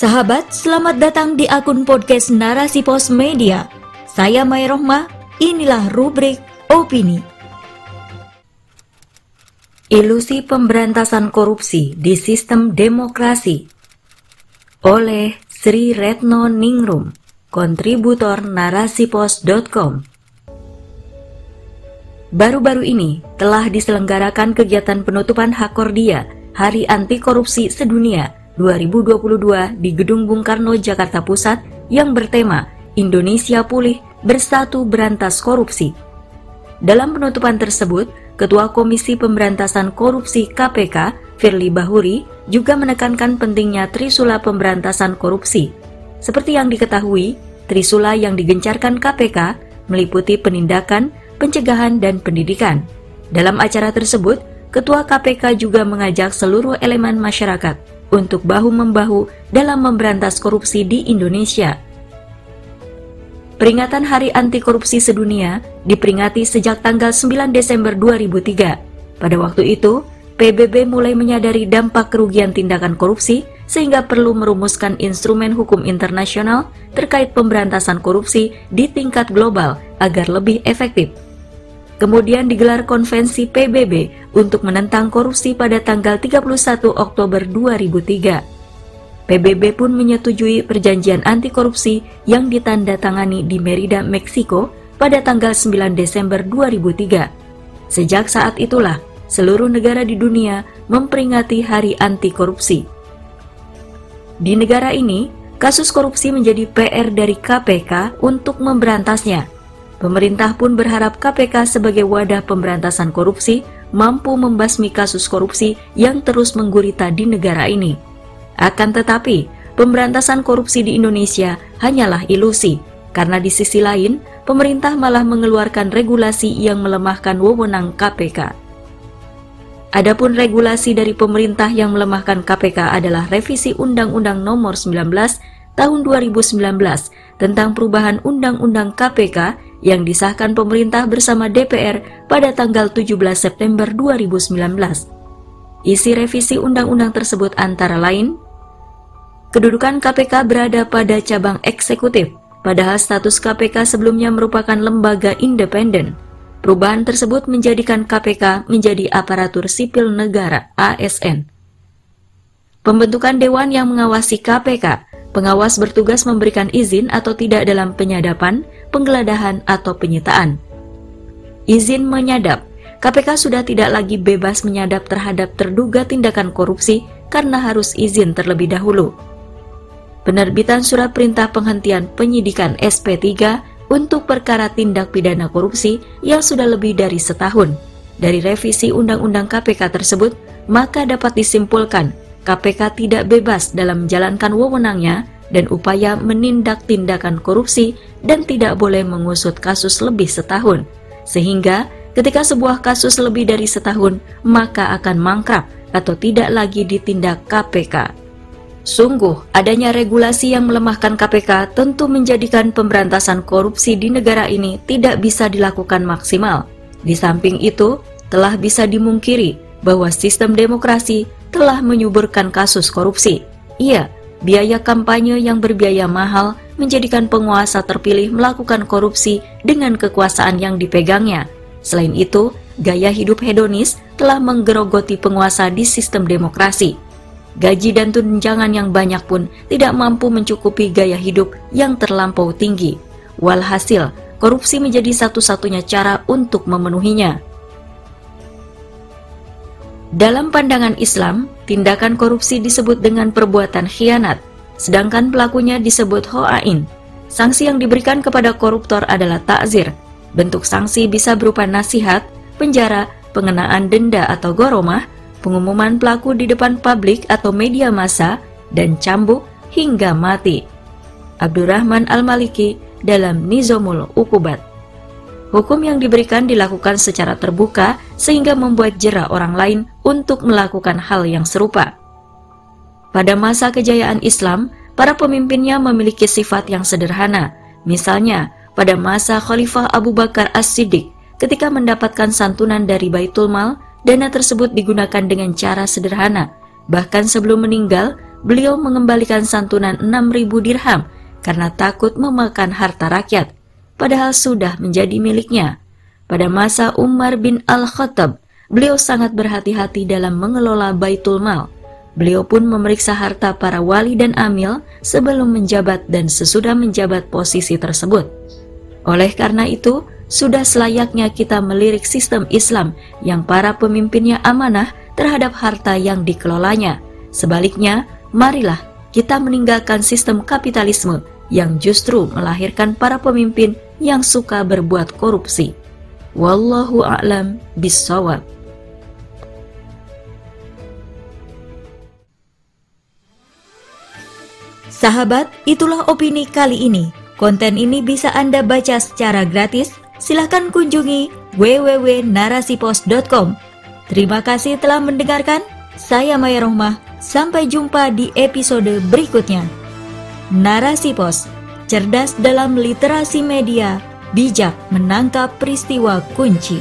Sahabat, selamat datang di akun podcast Narasi Pos Media. Saya Mai Rohmah, inilah rubrik Opini. Ilusi pemberantasan korupsi di sistem demokrasi oleh Sri Retno Ningrum, kontributor narasipos.com. Baru-baru ini telah diselenggarakan kegiatan penutupan Hakordia, Hari Anti Korupsi Sedunia 2022 di Gedung Bung Karno, Jakarta Pusat yang bertema Indonesia Pulih Bersatu Berantas Korupsi. Dalam penutupan tersebut, Ketua Komisi Pemberantasan Korupsi KPK, Firly Bahuri, juga menekankan pentingnya Trisula Pemberantasan Korupsi. Seperti yang diketahui, Trisula yang digencarkan KPK meliputi penindakan, pencegahan, dan pendidikan. Dalam acara tersebut, Ketua KPK juga mengajak seluruh elemen masyarakat untuk bahu-membahu dalam memberantas korupsi di Indonesia. Peringatan Hari Anti Korupsi Sedunia diperingati sejak tanggal 9 Desember 2003. Pada waktu itu, PBB mulai menyadari dampak kerugian tindakan korupsi sehingga perlu merumuskan instrumen hukum internasional terkait pemberantasan korupsi di tingkat global agar lebih efektif. Kemudian digelar konvensi PBB untuk menentang korupsi pada tanggal 31 Oktober 2003. PBB pun menyetujui perjanjian anti korupsi yang ditandatangani di Merida, Meksiko pada tanggal 9 Desember 2003. Sejak saat itulah, seluruh negara di dunia memperingati Hari Anti Korupsi. Di negara ini, kasus korupsi menjadi PR dari KPK untuk memberantasnya Pemerintah pun berharap KPK sebagai wadah pemberantasan korupsi mampu membasmi kasus korupsi yang terus menggurita di negara ini. Akan tetapi, pemberantasan korupsi di Indonesia hanyalah ilusi, karena di sisi lain, pemerintah malah mengeluarkan regulasi yang melemahkan wewenang KPK. Adapun regulasi dari pemerintah yang melemahkan KPK adalah revisi Undang-Undang Nomor 19 Tahun 2019 tentang perubahan Undang-Undang KPK yang disahkan pemerintah bersama DPR pada tanggal 17 September 2019. Isi revisi undang-undang tersebut antara lain, kedudukan KPK berada pada cabang eksekutif, padahal status KPK sebelumnya merupakan lembaga independen. Perubahan tersebut menjadikan KPK menjadi aparatur sipil negara ASN. Pembentukan dewan yang mengawasi KPK Pengawas bertugas memberikan izin atau tidak dalam penyadapan, penggeledahan, atau penyitaan. Izin menyadap KPK sudah tidak lagi bebas menyadap terhadap terduga tindakan korupsi karena harus izin terlebih dahulu. Penerbitan surat perintah penghentian penyidikan SP3 untuk perkara tindak pidana korupsi yang sudah lebih dari setahun. Dari revisi Undang-Undang KPK tersebut, maka dapat disimpulkan KPK tidak bebas dalam menjalankan wewenangnya dan upaya menindak tindakan korupsi dan tidak boleh mengusut kasus lebih setahun. Sehingga ketika sebuah kasus lebih dari setahun, maka akan mangkrap atau tidak lagi ditindak KPK. Sungguh, adanya regulasi yang melemahkan KPK tentu menjadikan pemberantasan korupsi di negara ini tidak bisa dilakukan maksimal. Di samping itu, telah bisa dimungkiri bahwa sistem demokrasi telah menyuburkan kasus korupsi. Iya, biaya kampanye yang berbiaya mahal menjadikan penguasa terpilih melakukan korupsi dengan kekuasaan yang dipegangnya. Selain itu, gaya hidup hedonis telah menggerogoti penguasa di sistem demokrasi. Gaji dan tunjangan yang banyak pun tidak mampu mencukupi gaya hidup yang terlampau tinggi. Walhasil, korupsi menjadi satu-satunya cara untuk memenuhinya. Dalam pandangan Islam, tindakan korupsi disebut dengan perbuatan khianat, sedangkan pelakunya disebut ho'ain. Sanksi yang diberikan kepada koruptor adalah takzir. Bentuk sanksi bisa berupa nasihat, penjara, pengenaan denda atau goromah, pengumuman pelaku di depan publik atau media massa, dan cambuk hingga mati. Abdurrahman Al-Maliki dalam Nizamul Ukubat Hukum yang diberikan dilakukan secara terbuka sehingga membuat jerah orang lain untuk melakukan hal yang serupa. Pada masa kejayaan Islam, para pemimpinnya memiliki sifat yang sederhana. Misalnya, pada masa Khalifah Abu Bakar As-Siddiq, ketika mendapatkan santunan dari Baitul Mal, dana tersebut digunakan dengan cara sederhana. Bahkan sebelum meninggal, beliau mengembalikan santunan 6.000 dirham karena takut memakan harta rakyat, padahal sudah menjadi miliknya. Pada masa Umar bin Al-Khattab, beliau sangat berhati-hati dalam mengelola baitul mal. Beliau pun memeriksa harta para wali dan amil sebelum menjabat dan sesudah menjabat posisi tersebut. Oleh karena itu, sudah selayaknya kita melirik sistem Islam yang para pemimpinnya amanah terhadap harta yang dikelolanya. Sebaliknya, marilah kita meninggalkan sistem kapitalisme yang justru melahirkan para pemimpin yang suka berbuat korupsi. Wallahu a'lam bissawab. Sahabat, itulah opini kali ini. Konten ini bisa Anda baca secara gratis. Silahkan kunjungi www.narasipos.com. Terima kasih telah mendengarkan. Saya Maya Rohmah. Sampai jumpa di episode berikutnya. Narasi Pos, cerdas dalam literasi media, bijak menangkap peristiwa kunci.